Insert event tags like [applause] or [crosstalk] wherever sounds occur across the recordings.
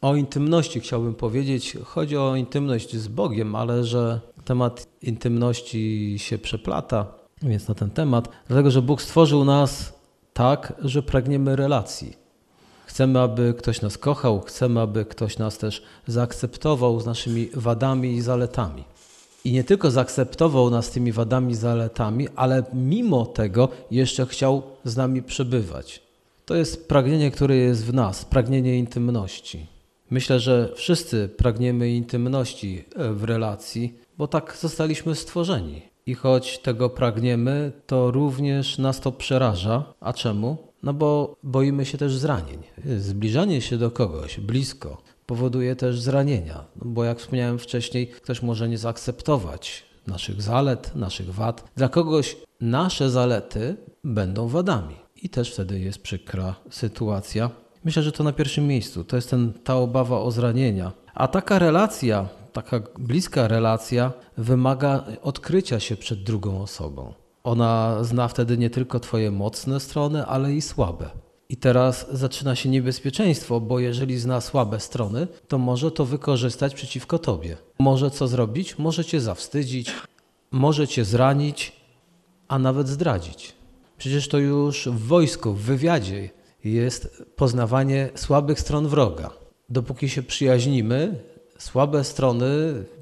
o intymności chciałbym powiedzieć. Chodzi o intymność z Bogiem, ale że temat intymności się przeplata, więc na ten temat, dlatego że Bóg stworzył nas tak, że pragniemy relacji. Chcemy, aby ktoś nas kochał, chcemy, aby ktoś nas też zaakceptował z naszymi wadami i zaletami. I nie tylko zaakceptował nas tymi wadami i zaletami, ale mimo tego jeszcze chciał z nami przebywać. To jest pragnienie, które jest w nas, pragnienie intymności. Myślę, że wszyscy pragniemy intymności e, w relacji, bo tak zostaliśmy stworzeni. I choć tego pragniemy, to również nas to przeraża. A czemu? No bo boimy się też zranień. Zbliżanie się do kogoś blisko powoduje też zranienia, no bo jak wspomniałem wcześniej, ktoś może nie zaakceptować naszych zalet, naszych wad. Dla kogoś nasze zalety będą wadami i też wtedy jest przykra sytuacja. Myślę, że to na pierwszym miejscu. To jest ten, ta obawa o zranienia. A taka relacja, taka bliska relacja wymaga odkrycia się przed drugą osobą. Ona zna wtedy nie tylko Twoje mocne strony, ale i słabe. I teraz zaczyna się niebezpieczeństwo, bo jeżeli zna słabe strony, to może to wykorzystać przeciwko Tobie. Może co zrobić? Może Cię zawstydzić, może Cię zranić, a nawet zdradzić. Przecież to już w wojsku, w wywiadzie jest poznawanie słabych stron wroga. Dopóki się przyjaźnimy, słabe strony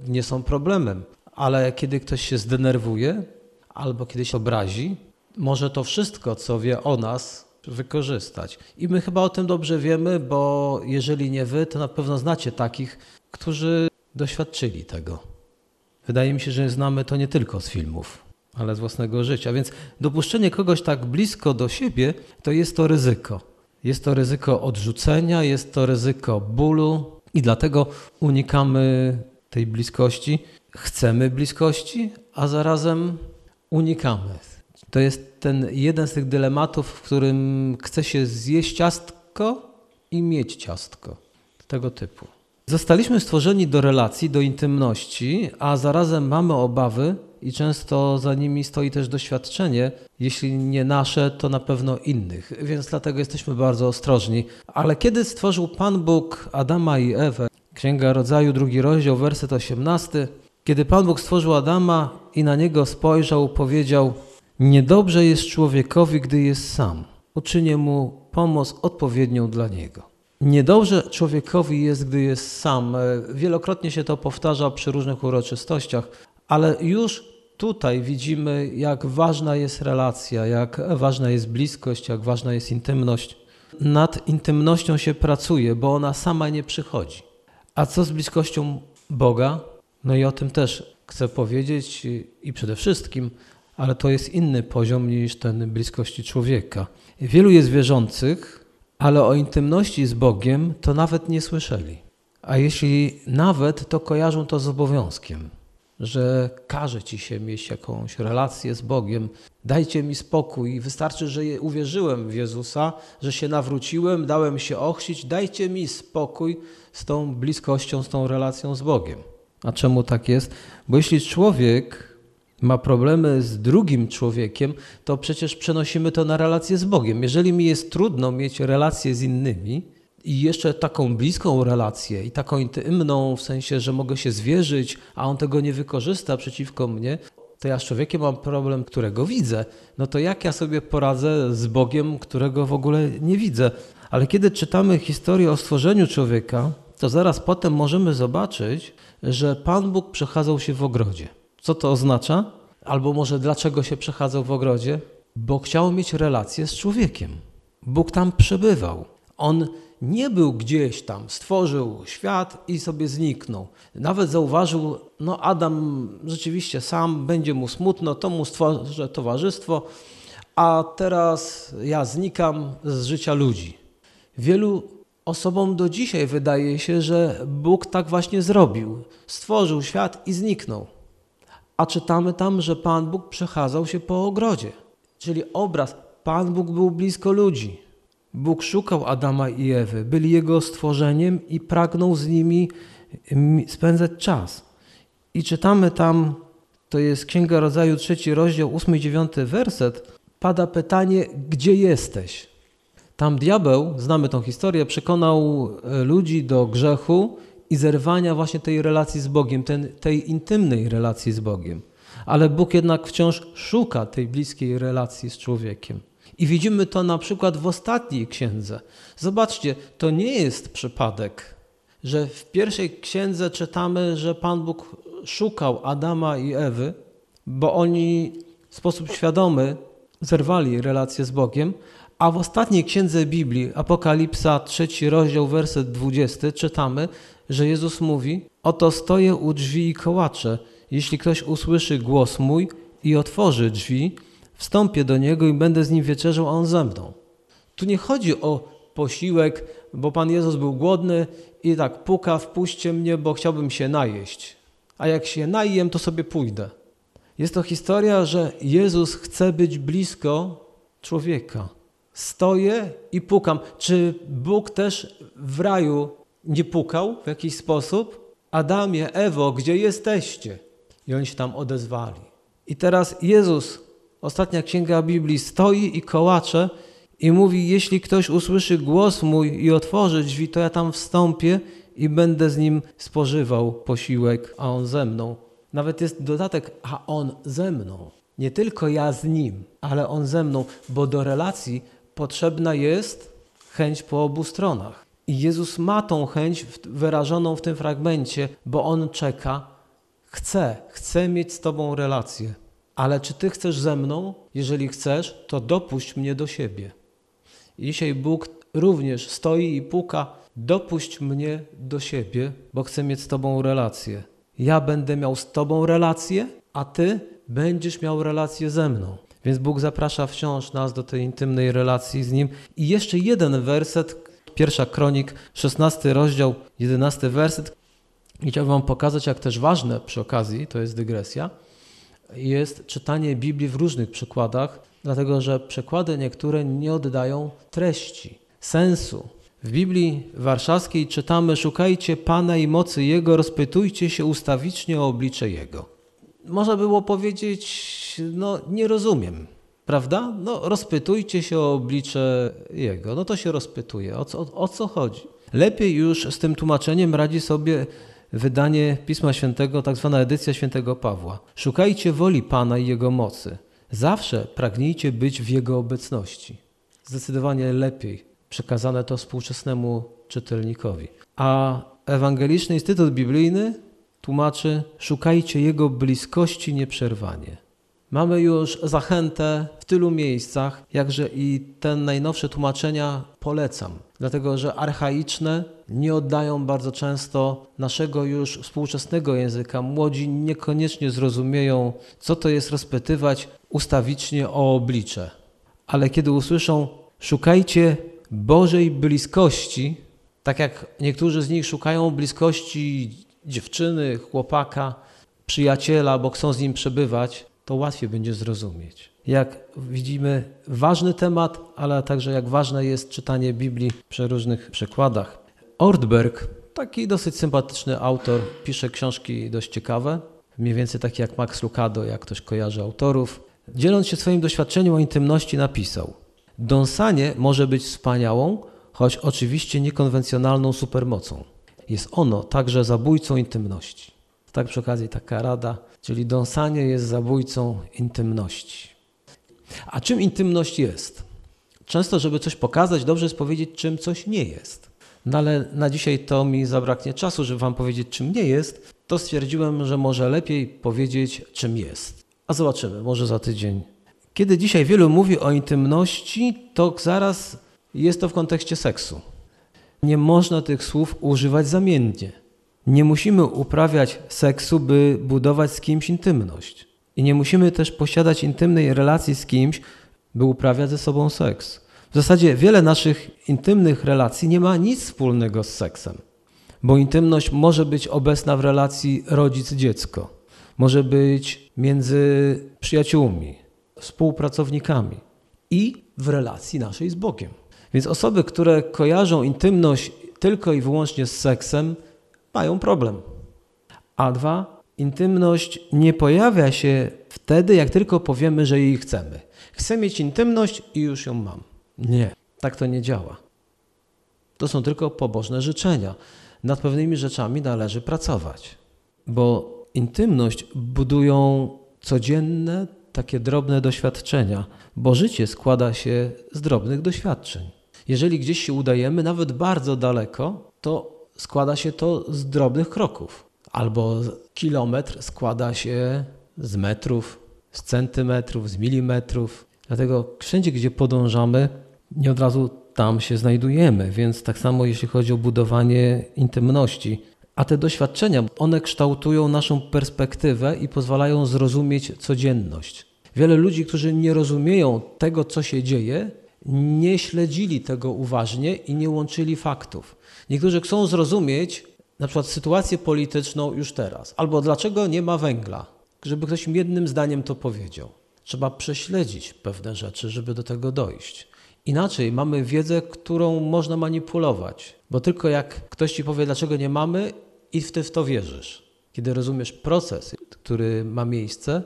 nie są problemem, ale kiedy ktoś się zdenerwuje albo kiedyś obrazi, może to wszystko, co wie o nas, wykorzystać. I my chyba o tym dobrze wiemy, bo jeżeli nie wy, to na pewno znacie takich, którzy doświadczyli tego. Wydaje mi się, że znamy to nie tylko z filmów, ale z własnego życia. Więc dopuszczenie kogoś tak blisko do siebie to jest to ryzyko. Jest to ryzyko odrzucenia, jest to ryzyko bólu i dlatego unikamy tej bliskości. Chcemy bliskości, a zarazem unikamy. To jest ten jeden z tych dylematów, w którym chce się zjeść ciastko i mieć ciastko. Tego typu. Zostaliśmy stworzeni do relacji, do intymności, a zarazem mamy obawy i często za nimi stoi też doświadczenie, jeśli nie nasze, to na pewno innych, więc dlatego jesteśmy bardzo ostrożni. Ale kiedy stworzył Pan Bóg Adama i Ewę, Księga Rodzaju, drugi rozdział, werset 18, kiedy Pan Bóg stworzył Adama i na niego spojrzał, powiedział: Niedobrze jest człowiekowi, gdy jest sam. Uczynię mu pomoc odpowiednią dla niego. Niedobrze człowiekowi jest, gdy jest sam. Wielokrotnie się to powtarza przy różnych uroczystościach, ale już tutaj widzimy, jak ważna jest relacja, jak ważna jest bliskość, jak ważna jest intymność. Nad intymnością się pracuje, bo ona sama nie przychodzi. A co z bliskością Boga? No i o tym też chcę powiedzieć i przede wszystkim ale to jest inny poziom niż ten bliskości człowieka. Wielu jest wierzących, ale o intymności z Bogiem to nawet nie słyszeli. A jeśli nawet, to kojarzą to z obowiązkiem, że każe ci się mieć jakąś relację z Bogiem, dajcie mi spokój, wystarczy, że uwierzyłem w Jezusa, że się nawróciłem, dałem się ochrzcić, dajcie mi spokój z tą bliskością, z tą relacją z Bogiem. A czemu tak jest? Bo jeśli człowiek ma problemy z drugim człowiekiem, to przecież przenosimy to na relację z Bogiem. Jeżeli mi jest trudno mieć relację z innymi i jeszcze taką bliską relację i taką intymną, w sensie, że mogę się zwierzyć, a on tego nie wykorzysta przeciwko mnie, to ja z człowiekiem mam problem, którego widzę. No to jak ja sobie poradzę z Bogiem, którego w ogóle nie widzę? Ale kiedy czytamy historię o stworzeniu człowieka, to zaraz potem możemy zobaczyć, że Pan Bóg przechadzał się w ogrodzie. Co to oznacza? Albo może dlaczego się przechadzał w ogrodzie? Bo chciał mieć relację z człowiekiem. Bóg tam przebywał. On nie był gdzieś tam, stworzył świat i sobie zniknął. Nawet zauważył, no Adam rzeczywiście sam, będzie mu smutno, to mu stworzę towarzystwo, a teraz ja znikam z życia ludzi. Wielu osobom do dzisiaj wydaje się, że Bóg tak właśnie zrobił. Stworzył świat i zniknął a czytamy tam, że Pan Bóg przechadzał się po ogrodzie. Czyli obraz, Pan Bóg był blisko ludzi. Bóg szukał Adama i Ewy, byli jego stworzeniem i pragnął z nimi spędzać czas. I czytamy tam, to jest Księga Rodzaju, trzeci rozdział, ósmy i dziewiąty werset, pada pytanie, gdzie jesteś? Tam diabeł, znamy tą historię, przekonał e, ludzi do grzechu i zerwania właśnie tej relacji z Bogiem, ten, tej intymnej relacji z Bogiem. Ale Bóg jednak wciąż szuka tej bliskiej relacji z człowiekiem. I widzimy to na przykład w ostatniej księdze. Zobaczcie, to nie jest przypadek, że w pierwszej księdze czytamy, że Pan Bóg szukał Adama i Ewy, bo oni w sposób świadomy zerwali relację z Bogiem, a w ostatniej księdze Biblii, Apokalipsa, trzeci rozdział, werset 20, czytamy, że Jezus mówi: Oto stoję u drzwi i kołaczę. Jeśli ktoś usłyszy głos mój i otworzy drzwi, wstąpię do niego i będę z nim wieczerzał, a on ze mną. Tu nie chodzi o posiłek, bo Pan Jezus był głodny i tak puka, wpuśćcie mnie, bo chciałbym się najeść. A jak się najem, to sobie pójdę. Jest to historia, że Jezus chce być blisko człowieka. Stoję i pukam. Czy Bóg też w raju nie pukał w jakiś sposób? Adamie, Ewo, gdzie jesteście? I oni się tam odezwali. I teraz Jezus, ostatnia księga Biblii, stoi i kołacze i mówi: Jeśli ktoś usłyszy głos mój i otworzy drzwi, to ja tam wstąpię i będę z nim spożywał posiłek, a on ze mną. Nawet jest dodatek, a on ze mną. Nie tylko ja z nim, ale on ze mną, bo do relacji potrzebna jest chęć po obu stronach. I Jezus ma tą chęć wyrażoną w tym fragmencie, bo on czeka, chce, chce mieć z Tobą relację. Ale czy Ty chcesz ze mną? Jeżeli chcesz, to dopuść mnie do siebie. I dzisiaj Bóg również stoi i puka, dopuść mnie do siebie, bo chcę mieć z Tobą relację. Ja będę miał z Tobą relację, a Ty będziesz miał relację ze mną. Więc Bóg zaprasza wciąż nas do tej intymnej relacji z Nim. I jeszcze jeden werset, pierwsza kronik, 16 rozdział, 11 werset. I chciałbym Wam pokazać, jak też ważne przy okazji, to jest dygresja, jest czytanie Biblii w różnych przykładach, dlatego że przekłady niektóre nie oddają treści, sensu. W Biblii Warszawskiej czytamy: Szukajcie Pana i mocy Jego, rozpytujcie się ustawicznie o oblicze Jego. Można było powiedzieć: No, nie rozumiem, prawda? No, rozpytujcie się o oblicze Jego. No to się rozpytuje. O co, o, o co chodzi? Lepiej już z tym tłumaczeniem radzi sobie wydanie Pisma Świętego, tak zwana edycja Świętego Pawła. Szukajcie woli Pana i Jego mocy. Zawsze pragnijcie być w Jego obecności. Zdecydowanie lepiej przekazane to współczesnemu czytelnikowi. A Ewangeliczny Instytut Biblijny tłumaczy: szukajcie Jego bliskości nieprzerwanie. Mamy już zachętę w tylu miejscach, jakże i te najnowsze tłumaczenia polecam, dlatego że archaiczne nie oddają bardzo często naszego już współczesnego języka. Młodzi niekoniecznie zrozumieją, co to jest rozpytywać ustawicznie o oblicze. Ale kiedy usłyszą, szukajcie Bożej bliskości, tak jak niektórzy z nich szukają bliskości dziewczyny, chłopaka, przyjaciela, bo chcą z nim przebywać, to łatwiej będzie zrozumieć. Jak widzimy, ważny temat, ale także jak ważne jest czytanie Biblii przy różnych przykładach. Ortberg, taki dosyć sympatyczny autor, pisze książki dość ciekawe, mniej więcej takie jak Max Lucado, jak ktoś kojarzy autorów. Dzieląc się swoim doświadczeniem o intymności, napisał: Dąsanie może być wspaniałą, choć oczywiście niekonwencjonalną supermocą. Jest ono także zabójcą intymności. Tak przy okazji taka rada, czyli dąsanie jest zabójcą intymności. A czym intymność jest? Często, żeby coś pokazać, dobrze jest powiedzieć, czym coś nie jest. No ale na dzisiaj to mi zabraknie czasu, żeby Wam powiedzieć, czym nie jest, to stwierdziłem, że może lepiej powiedzieć, czym jest. A zobaczymy, może za tydzień. Kiedy dzisiaj wielu mówi o intymności, to zaraz jest to w kontekście seksu. Nie można tych słów używać zamiennie. Nie musimy uprawiać seksu, by budować z kimś intymność. I nie musimy też posiadać intymnej relacji z kimś, by uprawiać ze sobą seks. W zasadzie wiele naszych intymnych relacji nie ma nic wspólnego z seksem, bo intymność może być obecna w relacji rodzic-dziecko, może być między przyjaciółmi, współpracownikami i w relacji naszej z Bogiem. Więc osoby, które kojarzą intymność tylko i wyłącznie z seksem, mają problem. A dwa, intymność nie pojawia się wtedy, jak tylko powiemy, że jej chcemy. Chcę mieć intymność i już ją mam. Nie. Tak to nie działa. To są tylko pobożne życzenia. Nad pewnymi rzeczami należy pracować, bo intymność budują codzienne, takie drobne doświadczenia, bo życie składa się z drobnych doświadczeń. Jeżeli gdzieś się udajemy, nawet bardzo daleko, to składa się to z drobnych kroków. Albo kilometr składa się z metrów, z centymetrów, z milimetrów. Dlatego wszędzie, gdzie podążamy, nie od razu tam się znajdujemy. Więc tak samo jeśli chodzi o budowanie intymności, a te doświadczenia, one kształtują naszą perspektywę i pozwalają zrozumieć codzienność. Wiele ludzi, którzy nie rozumieją tego, co się dzieje, nie śledzili tego uważnie i nie łączyli faktów. Niektórzy chcą zrozumieć na przykład sytuację polityczną już teraz, albo dlaczego nie ma węgla, żeby ktoś jednym zdaniem to powiedział. Trzeba prześledzić pewne rzeczy, żeby do tego dojść. Inaczej mamy wiedzę, którą można manipulować, bo tylko jak ktoś ci powie, dlaczego nie mamy, i ty w to wierzysz. Kiedy rozumiesz proces, który ma miejsce,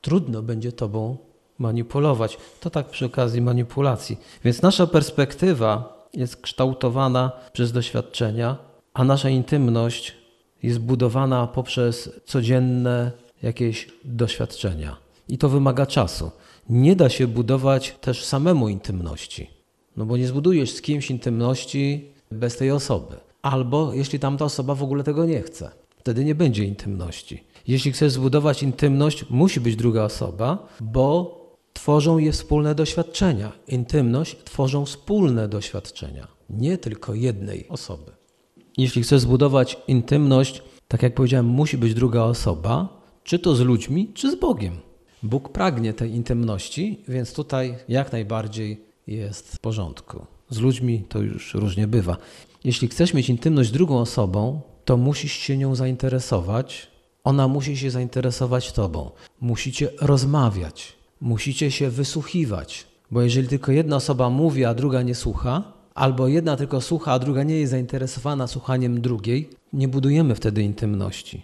trudno będzie tobą manipulować. To tak przy okazji manipulacji. Więc nasza perspektywa jest kształtowana przez doświadczenia, a nasza intymność jest budowana poprzez codzienne jakieś doświadczenia. I to wymaga czasu. Nie da się budować też samemu intymności, no bo nie zbudujesz z kimś intymności bez tej osoby. Albo jeśli tamta osoba w ogóle tego nie chce, wtedy nie będzie intymności. Jeśli chcesz zbudować intymność, musi być druga osoba, bo tworzą je wspólne doświadczenia. Intymność tworzą wspólne doświadczenia, nie tylko jednej osoby. Jeśli chcesz zbudować intymność, tak jak powiedziałem, musi być druga osoba, czy to z ludźmi, czy z Bogiem. Bóg pragnie tej intymności, więc tutaj jak najbardziej jest w porządku. Z ludźmi to już różnie bywa. Jeśli chcesz mieć intymność z drugą osobą, to musisz się nią zainteresować. Ona musi się zainteresować tobą. Musicie rozmawiać, musicie się wysłuchiwać, bo jeżeli tylko jedna osoba mówi, a druga nie słucha, albo jedna tylko słucha, a druga nie jest zainteresowana słuchaniem drugiej, nie budujemy wtedy intymności.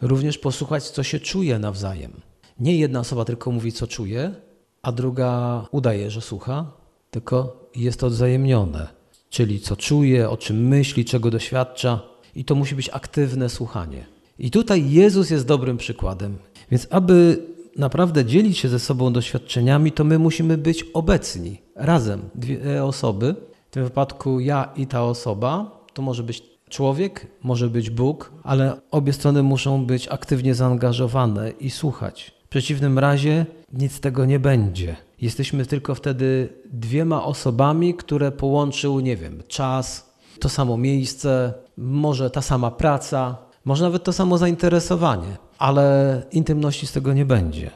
Również posłuchać, co się czuje nawzajem. Nie jedna osoba tylko mówi, co czuje, a druga udaje, że słucha, tylko jest to odwzajemnione czyli co czuje, o czym myśli, czego doświadcza. I to musi być aktywne słuchanie. I tutaj Jezus jest dobrym przykładem. Więc aby naprawdę dzielić się ze sobą doświadczeniami, to my musimy być obecni razem, dwie osoby. W tym wypadku ja i ta osoba. To może być człowiek, może być Bóg, ale obie strony muszą być aktywnie zaangażowane i słuchać. W przeciwnym razie nic z tego nie będzie. Jesteśmy tylko wtedy dwiema osobami, które połączył, nie wiem, czas, to samo miejsce, może ta sama praca, może nawet to samo zainteresowanie, ale intymności z tego nie będzie.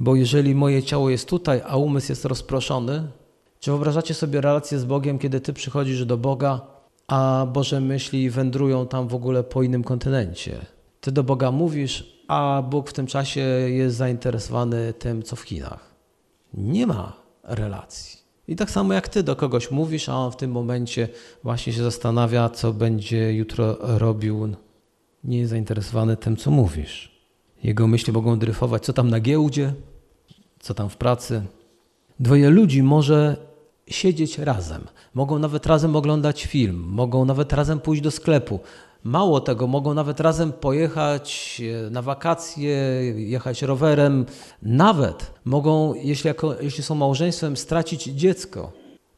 Bo jeżeli moje ciało jest tutaj, a umysł jest rozproszony, czy wyobrażacie sobie relację z Bogiem, kiedy ty przychodzisz do Boga, a Boże myśli wędrują tam w ogóle po innym kontynencie? Ty do Boga mówisz, a Bóg w tym czasie jest zainteresowany tym, co w Chinach nie ma relacji. I tak samo jak ty do kogoś mówisz, a on w tym momencie właśnie się zastanawia, co będzie jutro robił, nie jest zainteresowany tym, co mówisz. Jego myśli mogą dryfować, co tam na giełdzie, co tam w pracy. Dwoje ludzi może siedzieć razem, mogą nawet razem oglądać film, mogą nawet razem pójść do sklepu, Mało tego, mogą nawet razem pojechać e, na wakacje, jechać rowerem. Nawet mogą, jeśli, jako, jeśli są małżeństwem, stracić dziecko,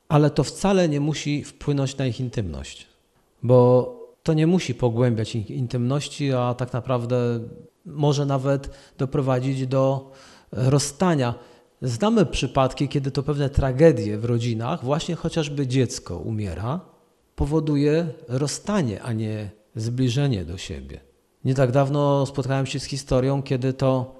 ale to wcale nie musi wpłynąć na ich intymność, bo to nie musi pogłębiać ich intymności, a tak naprawdę może nawet doprowadzić do rozstania. Znamy przypadki, kiedy to pewne tragedie w rodzinach, właśnie chociażby dziecko umiera, powoduje rozstanie, a nie zbliżenie do siebie. Nie tak dawno spotkałem się z historią, kiedy to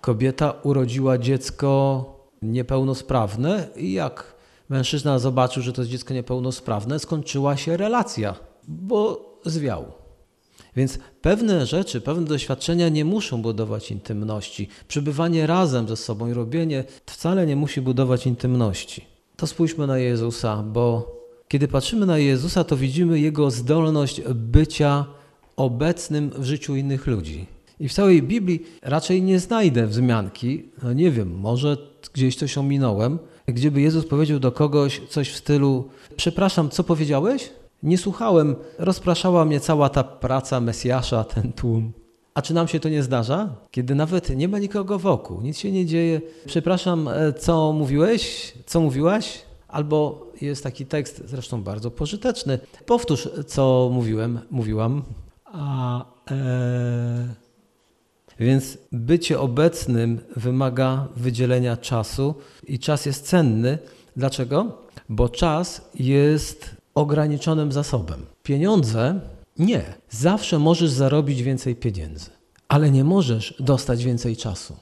kobieta urodziła dziecko niepełnosprawne i jak mężczyzna zobaczył, że to jest dziecko niepełnosprawne, skończyła się relacja, bo zwiał. Więc pewne rzeczy, pewne doświadczenia nie muszą budować intymności. Przybywanie razem ze sobą i robienie wcale nie musi budować intymności. To spójrzmy na Jezusa, bo kiedy patrzymy na Jezusa, to widzimy Jego zdolność bycia obecnym w życiu innych ludzi. I w całej Biblii raczej nie znajdę wzmianki, no nie wiem, może gdzieś coś ominąłem, gdzieby Jezus powiedział do kogoś coś w stylu: Przepraszam, co powiedziałeś? Nie słuchałem, rozpraszała mnie cała ta praca Mesjasza, ten tłum. A czy nam się to nie zdarza? Kiedy nawet nie ma nikogo wokół, nic się nie dzieje. Przepraszam, e, co mówiłeś? Co mówiłaś? Albo jest taki tekst, zresztą bardzo pożyteczny. Powtórz, co mówiłem, mówiłam. A, e... Więc bycie obecnym wymaga wydzielenia czasu i czas jest cenny. Dlaczego? Bo czas jest ograniczonym zasobem. Pieniądze nie. Zawsze możesz zarobić więcej pieniędzy, ale nie możesz dostać więcej czasu.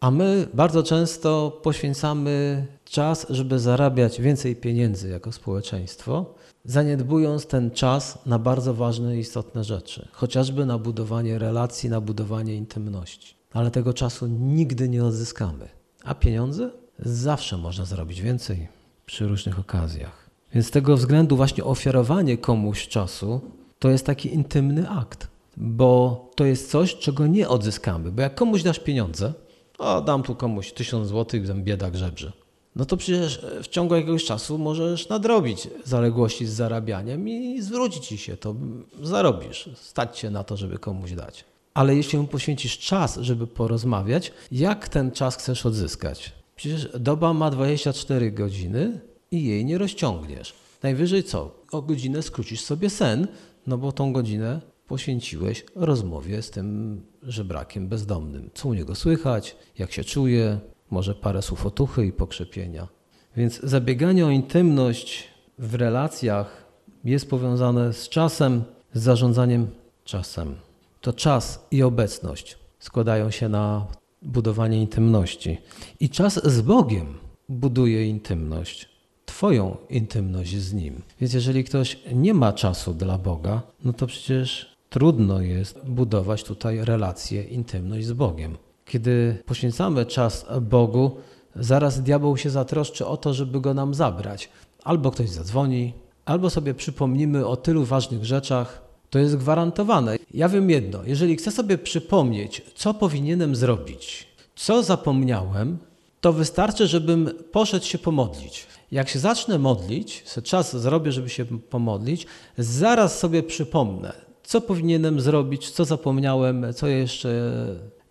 A my bardzo często poświęcamy czas, żeby zarabiać więcej pieniędzy jako społeczeństwo, zaniedbując ten czas na bardzo ważne i istotne rzeczy, chociażby na budowanie relacji, na budowanie intymności. Ale tego czasu nigdy nie odzyskamy. A pieniądze? Zawsze można zarobić więcej przy różnych okazjach. Więc z tego względu właśnie ofiarowanie komuś czasu to jest taki intymny akt, bo to jest coś, czego nie odzyskamy. Bo jak komuś dasz pieniądze, o dam tu komuś tysiąc złotych, tam bieda grzebrze. No to przecież w ciągu jakiegoś czasu możesz nadrobić zaległości z zarabianiem i zwrócić ci się to, zarobisz, stać się na to, żeby komuś dać. Ale jeśli mu poświęcisz czas, żeby porozmawiać, jak ten czas chcesz odzyskać? Przecież doba ma 24 godziny i jej nie rozciągniesz. Najwyżej co? O godzinę skrócisz sobie sen, no bo tą godzinę poświęciłeś rozmowie z tym żebrakiem bezdomnym. Co u niego słychać, jak się czuje, może parę słów otuchy i pokrzepienia. Więc zabieganie o intymność w relacjach jest powiązane z czasem, z zarządzaniem czasem. To czas i obecność składają się na budowanie intymności. I czas z Bogiem buduje intymność. Twoją intymność z Nim. Więc jeżeli ktoś nie ma czasu dla Boga, no to przecież trudno jest budować tutaj relację, intymność z Bogiem. Kiedy poświęcamy czas Bogu, zaraz diabeł się zatroszczy o to, żeby go nam zabrać. Albo ktoś zadzwoni, albo sobie przypomnimy o tylu ważnych rzeczach. To jest gwarantowane. Ja wiem jedno, jeżeli chcę sobie przypomnieć, co powinienem zrobić, co zapomniałem, to wystarczy, żebym poszedł się pomodlić. Jak się zacznę modlić, czas zrobię, żeby się pomodlić, zaraz sobie przypomnę, co powinienem zrobić, co zapomniałem, co jeszcze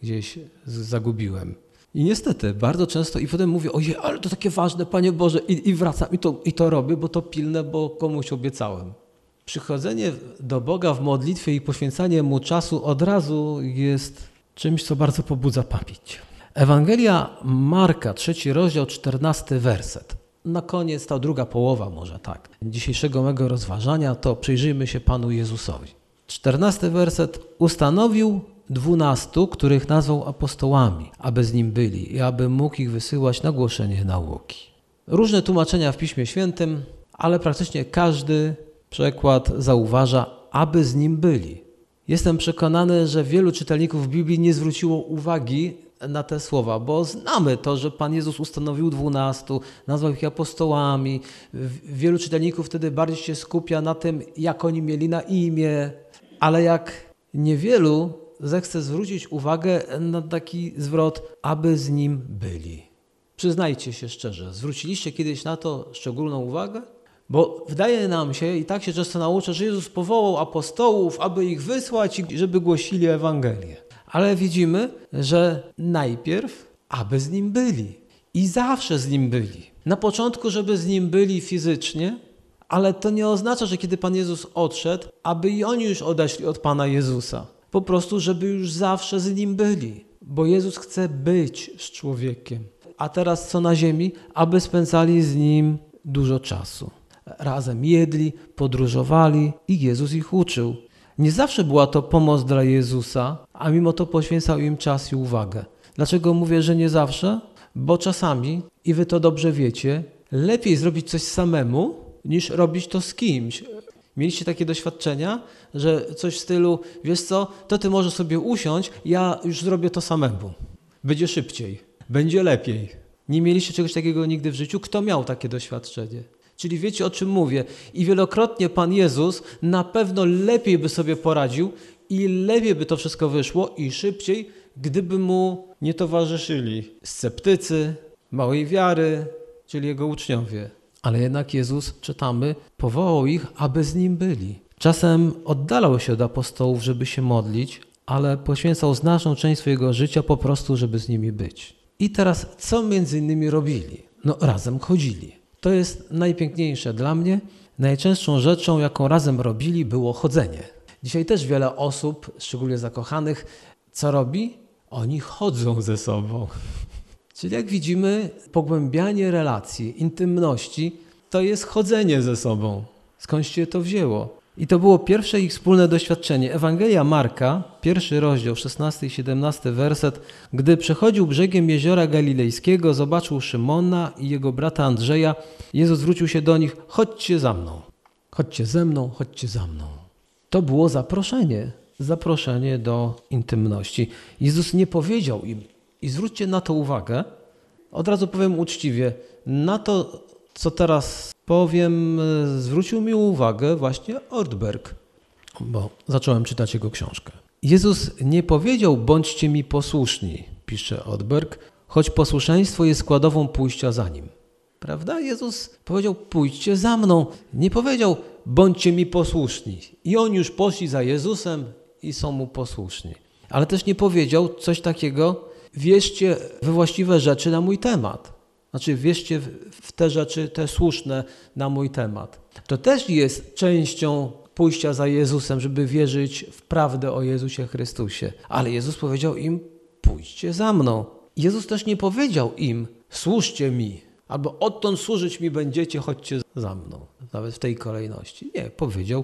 gdzieś zagubiłem. I niestety, bardzo często i potem mówię, ojej, ale to takie ważne, Panie Boże, i, i wracam i to, i to robię, bo to pilne, bo komuś obiecałem. Przychodzenie do Boga w modlitwie i poświęcanie Mu czasu od razu jest czymś, co bardzo pobudza pamięć. Ewangelia Marka, trzeci rozdział, czternasty werset. Na koniec ta druga połowa może tak. Dzisiejszego mego rozważania to przyjrzyjmy się Panu Jezusowi. Czternasty werset. Ustanowił dwunastu, których nazwał apostołami, aby z nim byli i aby mógł ich wysyłać na głoszenie nauki. Różne tłumaczenia w Piśmie Świętym, ale praktycznie każdy przekład zauważa, aby z nim byli. Jestem przekonany, że wielu czytelników Biblii nie zwróciło uwagi na te słowa, bo znamy to, że Pan Jezus ustanowił dwunastu, nazwał ich apostołami. Wielu czytelników wtedy bardziej się skupia na tym, jak oni mieli na imię, ale jak niewielu zechce zwrócić uwagę na taki zwrot, aby z nim byli. Przyznajcie się szczerze, zwróciliście kiedyś na to szczególną uwagę? Bo wydaje nam się, i tak się często nauczę, że Jezus powołał apostołów, aby ich wysłać i żeby głosili Ewangelię. Ale widzimy, że najpierw, aby z nim byli. I zawsze z nim byli. Na początku, żeby z nim byli fizycznie, ale to nie oznacza, że kiedy Pan Jezus odszedł, aby i oni już odeszli od Pana Jezusa. Po prostu, żeby już zawsze z nim byli. Bo Jezus chce być z człowiekiem. A teraz co na ziemi? Aby spędzali z nim dużo czasu. Razem jedli, podróżowali i Jezus ich uczył. Nie zawsze była to pomoc dla Jezusa, a mimo to poświęcał im czas i uwagę. Dlaczego mówię, że nie zawsze? Bo czasami, i wy to dobrze wiecie, lepiej zrobić coś samemu, niż robić to z kimś. Mieliście takie doświadczenia, że coś w stylu, wiesz co, to ty możesz sobie usiąść, ja już zrobię to samemu. Będzie szybciej, będzie lepiej. Nie mieliście czegoś takiego nigdy w życiu? Kto miał takie doświadczenie? Czyli wiecie o czym mówię. I wielokrotnie Pan Jezus na pewno lepiej by sobie poradził i lepiej by to wszystko wyszło i szybciej, gdyby mu nie towarzyszyli sceptycy, małej wiary, czyli jego uczniowie. Ale jednak Jezus, czytamy, powołał ich, aby z nim byli. Czasem oddalał się od apostołów, żeby się modlić, ale poświęcał znaczną część swojego życia po prostu, żeby z nimi być. I teraz, co między innymi robili? No, razem chodzili. To jest najpiękniejsze dla mnie. Najczęstszą rzeczą, jaką razem robili, było chodzenie. Dzisiaj też wiele osób, szczególnie zakochanych, co robi? Oni chodzą ze sobą. [laughs] Czyli jak widzimy, pogłębianie relacji, intymności to jest chodzenie ze sobą. Skąd się to wzięło? I to było pierwsze ich wspólne doświadczenie. Ewangelia Marka, pierwszy rozdział, 16 i 17 werset. Gdy przechodził brzegiem jeziora galilejskiego, zobaczył Szymona i jego brata Andrzeja. Jezus zwrócił się do nich: Chodźcie za mną. Chodźcie ze mną, chodźcie za mną. To było zaproszenie, zaproszenie do intymności. Jezus nie powiedział im, i zwróćcie na to uwagę, od razu powiem uczciwie, na to, co teraz powiem, zwrócił mi uwagę właśnie Ortberg, bo zacząłem czytać jego książkę. Jezus nie powiedział, bądźcie mi posłuszni, pisze Ortberg, choć posłuszeństwo jest składową pójścia za nim. Prawda? Jezus powiedział, pójdźcie za mną. Nie powiedział, bądźcie mi posłuszni. I oni już poszli za Jezusem i są mu posłuszni. Ale też nie powiedział coś takiego, wierzcie we właściwe rzeczy na mój temat. Znaczy, wierzcie w te rzeczy, te słuszne na mój temat. To też jest częścią pójścia za Jezusem, żeby wierzyć w prawdę o Jezusie Chrystusie. Ale Jezus powiedział im: pójdźcie za mną. Jezus też nie powiedział im: służcie mi, albo odtąd służyć mi będziecie, chodźcie za mną. Nawet w tej kolejności. Nie, powiedział: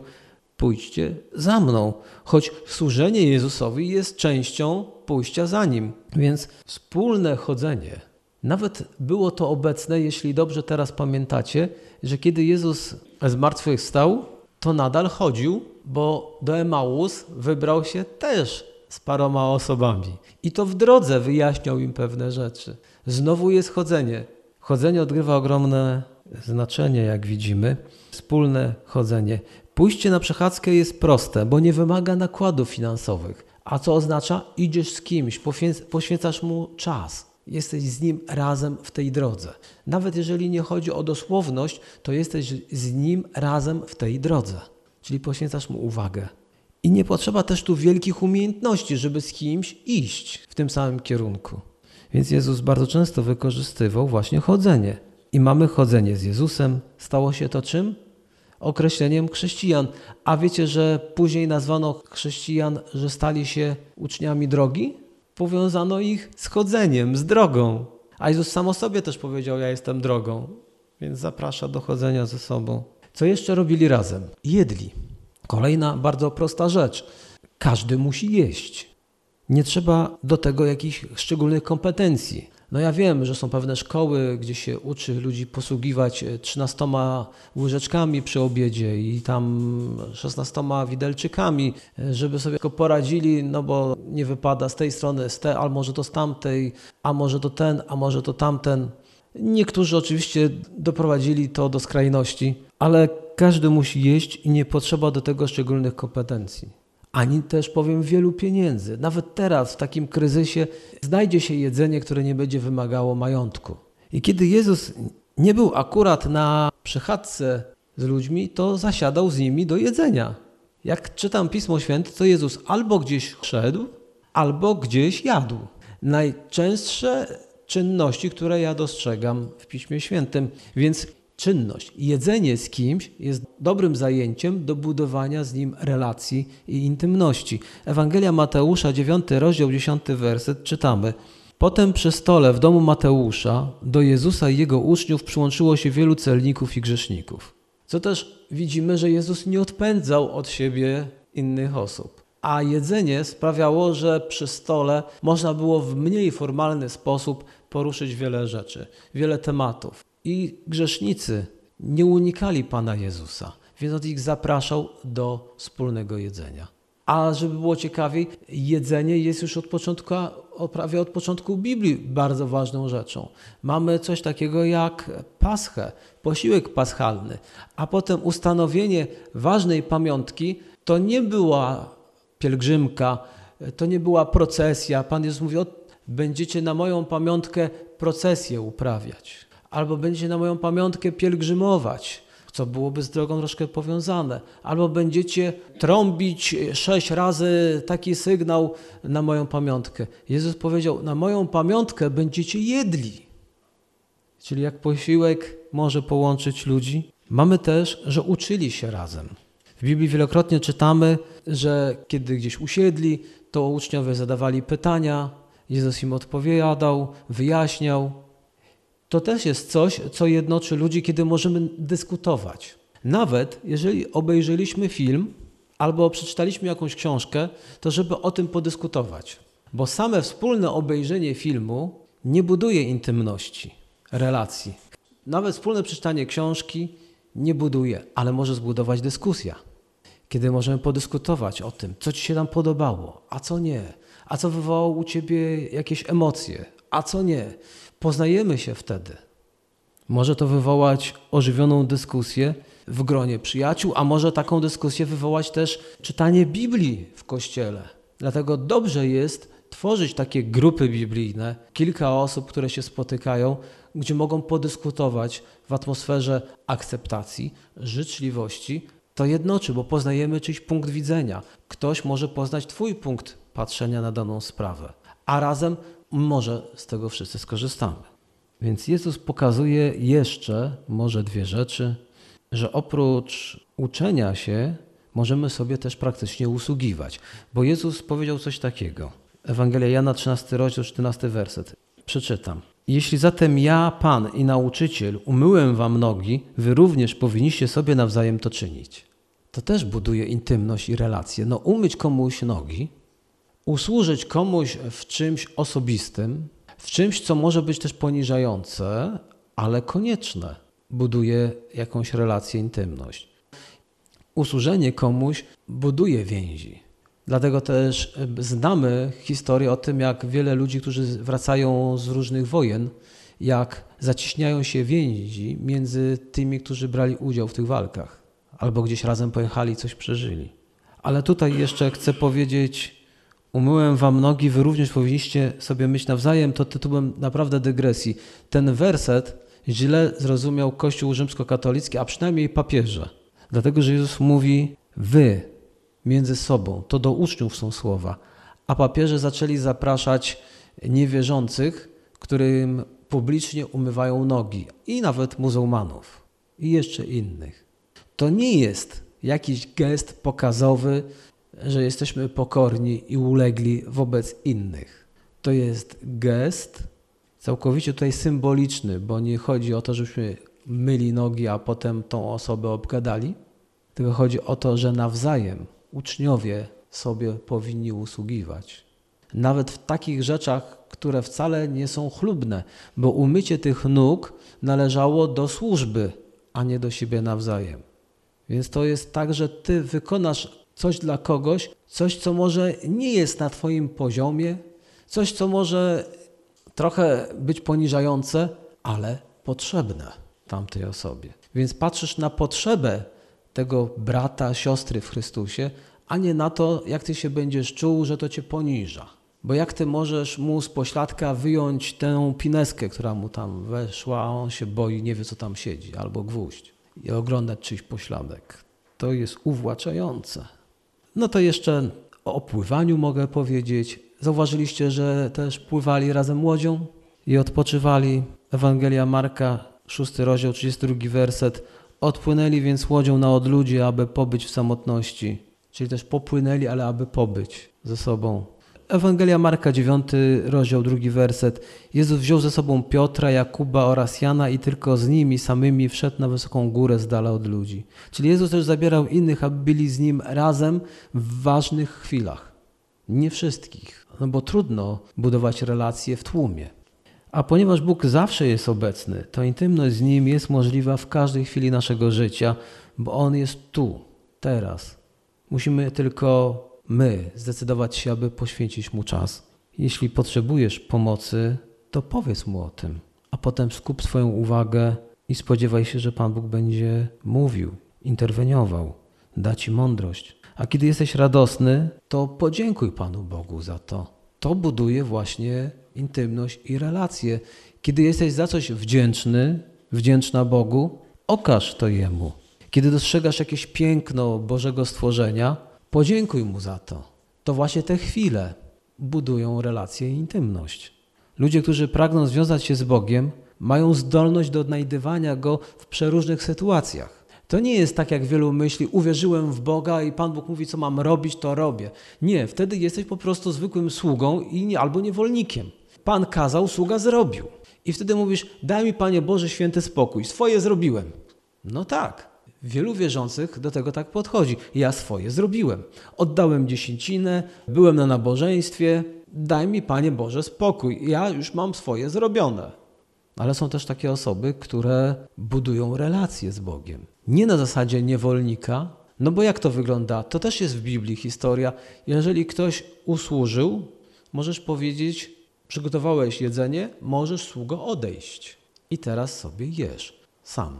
pójdźcie za mną, choć służenie Jezusowi jest częścią pójścia za nim. Więc wspólne chodzenie, nawet było to obecne, jeśli dobrze teraz pamiętacie, że kiedy Jezus zmartwychwstał, to nadal chodził, bo do Emaus wybrał się też z paroma osobami. I to w drodze wyjaśniał im pewne rzeczy. Znowu jest chodzenie. Chodzenie odgrywa ogromne znaczenie, jak widzimy. Wspólne chodzenie. Pójście na przechadzkę jest proste, bo nie wymaga nakładów finansowych. A co oznacza? Idziesz z kimś, poświęcasz mu czas. Jesteś z nim razem w tej drodze. Nawet jeżeli nie chodzi o dosłowność, to jesteś z nim razem w tej drodze. Czyli poświęcasz mu uwagę. I nie potrzeba też tu wielkich umiejętności, żeby z kimś iść w tym samym kierunku. Więc Jezus bardzo często wykorzystywał właśnie chodzenie. I mamy chodzenie z Jezusem. Stało się to czym? określeniem chrześcijan. A wiecie, że później nazwano chrześcijan, że stali się uczniami drogi? Powiązano ich z chodzeniem, z drogą. A Jezus sam o sobie też powiedział: Ja jestem drogą, więc zaprasza do chodzenia ze sobą. Co jeszcze robili razem? Jedli. Kolejna bardzo prosta rzecz. Każdy musi jeść. Nie trzeba do tego jakichś szczególnych kompetencji. No ja wiem, że są pewne szkoły, gdzie się uczy ludzi posługiwać 13 łyżeczkami przy obiedzie i tam 16 widelczykami, żeby sobie poradzili, no bo nie wypada z tej strony, z tej, a może to z tamtej, a może to ten, a może to tamten. Niektórzy oczywiście doprowadzili to do skrajności, ale każdy musi jeść i nie potrzeba do tego szczególnych kompetencji ani też powiem wielu pieniędzy. Nawet teraz, w takim kryzysie, znajdzie się jedzenie, które nie będzie wymagało majątku. I kiedy Jezus nie był akurat na przechadzce z ludźmi, to zasiadał z nimi do jedzenia. Jak czytam Pismo Święte, to Jezus albo gdzieś szedł, albo gdzieś jadł. Najczęstsze czynności, które ja dostrzegam w Piśmie Świętym. Więc czynność. Jedzenie z kimś jest dobrym zajęciem do budowania z nim relacji i intymności. Ewangelia Mateusza, 9 rozdział, 10 werset czytamy. Potem przy stole w domu Mateusza do Jezusa i jego uczniów przyłączyło się wielu celników i grzeszników. Co też widzimy, że Jezus nie odpędzał od siebie innych osób. A jedzenie sprawiało, że przy stole można było w mniej formalny sposób poruszyć wiele rzeczy, wiele tematów. I grzesznicy nie unikali Pana Jezusa, więc on ich zapraszał do wspólnego jedzenia. A żeby było ciekawiej, jedzenie jest już od początku, prawie od początku Biblii bardzo ważną rzeczą. Mamy coś takiego jak paschę, posiłek paschalny, a potem ustanowienie ważnej pamiątki to nie była pielgrzymka, to nie była procesja. Pan Jezus mówi, będziecie na moją pamiątkę procesję uprawiać albo będziecie na moją pamiątkę pielgrzymować, co byłoby z drogą troszkę powiązane, albo będziecie trąbić sześć razy taki sygnał na moją pamiątkę. Jezus powiedział: Na moją pamiątkę będziecie jedli. Czyli jak posiłek może połączyć ludzi, mamy też, że uczyli się razem. W Biblii wielokrotnie czytamy, że kiedy gdzieś usiedli, to uczniowie zadawali pytania, Jezus im odpowiadał, wyjaśniał. To też jest coś, co jednoczy ludzi, kiedy możemy dyskutować. Nawet jeżeli obejrzeliśmy film albo przeczytaliśmy jakąś książkę, to żeby o tym podyskutować. Bo same wspólne obejrzenie filmu nie buduje intymności, relacji. Nawet wspólne przeczytanie książki nie buduje, ale może zbudować dyskusja. Kiedy możemy podyskutować o tym, co ci się tam podobało, a co nie, a co wywołało u ciebie jakieś emocje, a co nie. Poznajemy się wtedy. Może to wywołać ożywioną dyskusję w gronie przyjaciół, a może taką dyskusję wywołać też czytanie Biblii w kościele. Dlatego dobrze jest tworzyć takie grupy biblijne, kilka osób, które się spotykają, gdzie mogą podyskutować w atmosferze akceptacji, życzliwości. To jednoczy, bo poznajemy czyjś punkt widzenia. Ktoś może poznać Twój punkt patrzenia na daną sprawę, a razem może z tego wszyscy skorzystamy. Więc Jezus pokazuje jeszcze może dwie rzeczy, że oprócz uczenia się możemy sobie też praktycznie usługiwać, bo Jezus powiedział coś takiego. Ewangelia Jana 13 rozdział 14 werset. Przeczytam. Jeśli zatem ja, Pan i nauczyciel, umyłem wam nogi, wy również powinniście sobie nawzajem to czynić. To też buduje intymność i relacje. No umyć komuś nogi, usłużyć komuś w czymś osobistym, w czymś, co może być też poniżające, ale konieczne, buduje jakąś relację, intymność. Usłużenie komuś buduje więzi. Dlatego też znamy historię o tym, jak wiele ludzi, którzy wracają z różnych wojen, jak zaciśniają się więzi między tymi, którzy brali udział w tych walkach, albo gdzieś razem pojechali, coś przeżyli. Ale tutaj jeszcze chcę powiedzieć umyłem wam nogi, wy również powinniście sobie myć nawzajem, to tytułem naprawdę dygresji. Ten werset źle zrozumiał Kościół rzymskokatolicki, a przynajmniej papieże. Dlatego, że Jezus mówi wy między sobą, to do uczniów są słowa, a papieże zaczęli zapraszać niewierzących, którym publicznie umywają nogi i nawet muzułmanów i jeszcze innych. To nie jest jakiś gest pokazowy, że jesteśmy pokorni i ulegli wobec innych. To jest gest całkowicie tutaj symboliczny, bo nie chodzi o to, żebyśmy myli nogi, a potem tą osobę obgadali, tylko chodzi o to, że nawzajem uczniowie sobie powinni usługiwać. Nawet w takich rzeczach, które wcale nie są chlubne, bo umycie tych nóg należało do służby, a nie do siebie nawzajem. Więc to jest tak, że ty wykonasz coś dla kogoś, coś, co może nie jest na Twoim poziomie, coś, co może trochę być poniżające, ale potrzebne tamtej osobie. Więc patrzysz na potrzebę tego brata, siostry w Chrystusie, a nie na to, jak ty się będziesz czuł, że to cię poniża. Bo jak ty możesz mu z pośladka wyjąć tę pineskę, która mu tam weszła, a on się boi, nie wie co tam siedzi, albo gwóźdź i oglądać czyjś pośladek. To jest uwłaczające. No to jeszcze o pływaniu mogę powiedzieć. Zauważyliście, że też pływali razem łodzią i odpoczywali. Ewangelia Marka, 6 rozdział, 32 werset. Odpłynęli więc łodzią na odludzie, aby pobyć w samotności. Czyli też popłynęli, ale aby pobyć ze sobą. Ewangelia Marka, 9 rozdział, drugi werset. Jezus wziął ze sobą Piotra, Jakuba oraz Jana i tylko z nimi samymi wszedł na wysoką górę z dala od ludzi. Czyli Jezus też zabierał innych, aby byli z Nim razem w ważnych chwilach. Nie wszystkich, no bo trudno budować relacje w tłumie. A ponieważ Bóg zawsze jest obecny, to intymność z Nim jest możliwa w każdej chwili naszego życia, bo On jest tu, teraz. Musimy tylko my zdecydować się, aby poświęcić Mu czas. Jeśli potrzebujesz pomocy, to powiedz Mu o tym, a potem skup swoją uwagę i spodziewaj się, że Pan Bóg będzie mówił, interweniował, da Ci mądrość. A kiedy jesteś radosny, to podziękuj Panu Bogu za to. To buduje właśnie intymność i relacje, Kiedy jesteś za coś wdzięczny, wdzięczna Bogu, okaż to Jemu. Kiedy dostrzegasz jakieś piękno Bożego stworzenia, podziękuj Mu za to. To właśnie te chwile budują relację i intymność. Ludzie, którzy pragną związać się z Bogiem, mają zdolność do odnajdywania Go w przeróżnych sytuacjach. To nie jest tak, jak wielu myśli, uwierzyłem w Boga i Pan Bóg mówi, co mam robić, to robię. Nie, wtedy jesteś po prostu zwykłym sługą i albo niewolnikiem. Pan kazał, sługa zrobił. I wtedy mówisz, daj mi Panie Boże święty spokój, swoje zrobiłem. No tak, wielu wierzących do tego tak podchodzi. Ja swoje zrobiłem. Oddałem dziesięcinę, byłem na nabożeństwie, daj mi Panie Boże spokój, ja już mam swoje zrobione. Ale są też takie osoby, które budują relacje z Bogiem. Nie na zasadzie niewolnika, no bo jak to wygląda? To też jest w Biblii historia. Jeżeli ktoś usłużył, możesz powiedzieć, przygotowałeś jedzenie, możesz sługo odejść. I teraz sobie jesz sam.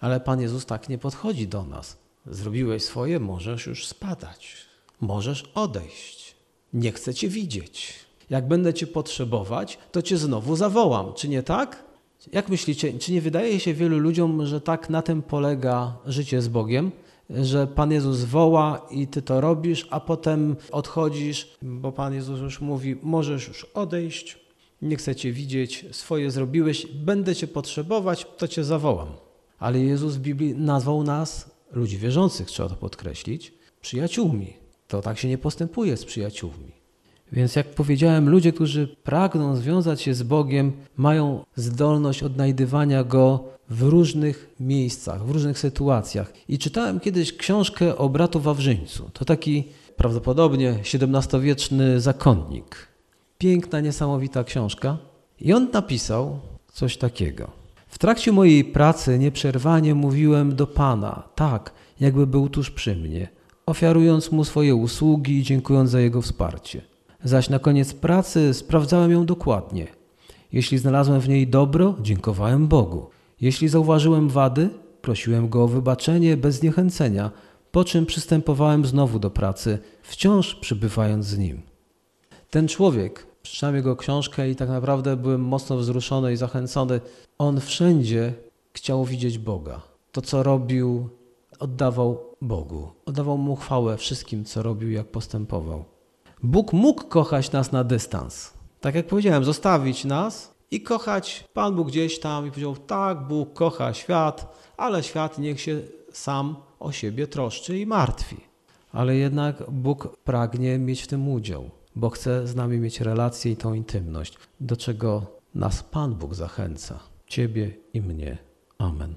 Ale Pan Jezus tak nie podchodzi do nas. Zrobiłeś swoje, możesz już spadać. Możesz odejść. Nie chcę Cię widzieć. Jak będę Cię potrzebować, to Cię znowu zawołam. Czy nie tak? Jak myślicie, czy nie wydaje się wielu ludziom, że tak na tym polega życie z Bogiem? Że Pan Jezus woła i Ty to robisz, a potem odchodzisz, bo Pan Jezus już mówi: Możesz już odejść, nie chcę Cię widzieć, swoje zrobiłeś, będę Cię potrzebować, to Cię zawołam. Ale Jezus w Biblii nazwał nas, ludzi wierzących, trzeba to podkreślić, przyjaciółmi. To tak się nie postępuje z przyjaciółmi. Więc jak powiedziałem, ludzie, którzy pragną związać się z Bogiem, mają zdolność odnajdywania Go w różnych miejscach, w różnych sytuacjach. I czytałem kiedyś książkę o bratu Wawrzyńcu. To taki prawdopodobnie XVII-wieczny zakonnik. Piękna, niesamowita książka. I on napisał coś takiego. W trakcie mojej pracy nieprzerwanie mówiłem do Pana, tak, jakby był tuż przy mnie, ofiarując mu swoje usługi i dziękując za jego wsparcie zaś na koniec pracy sprawdzałem ją dokładnie. Jeśli znalazłem w niej dobro, dziękowałem Bogu. Jeśli zauważyłem wady, prosiłem Go o wybaczenie bez zniechęcenia, po czym przystępowałem znowu do pracy, wciąż przybywając z Nim. Ten człowiek, przeczytałem jego książkę i tak naprawdę byłem mocno wzruszony i zachęcony. On wszędzie chciał widzieć Boga. To, co robił, oddawał Bogu. Oddawał Mu chwałę wszystkim, co robił, jak postępował. Bóg mógł kochać nas na dystans. Tak jak powiedziałem, zostawić nas i kochać Pan Bóg gdzieś tam i powiedział, tak, Bóg kocha świat, ale świat niech się sam o siebie troszczy i martwi. Ale jednak Bóg pragnie mieć w tym udział, bo chce z nami mieć relację i tą intymność, do czego nas Pan Bóg zachęca, Ciebie i mnie. Amen.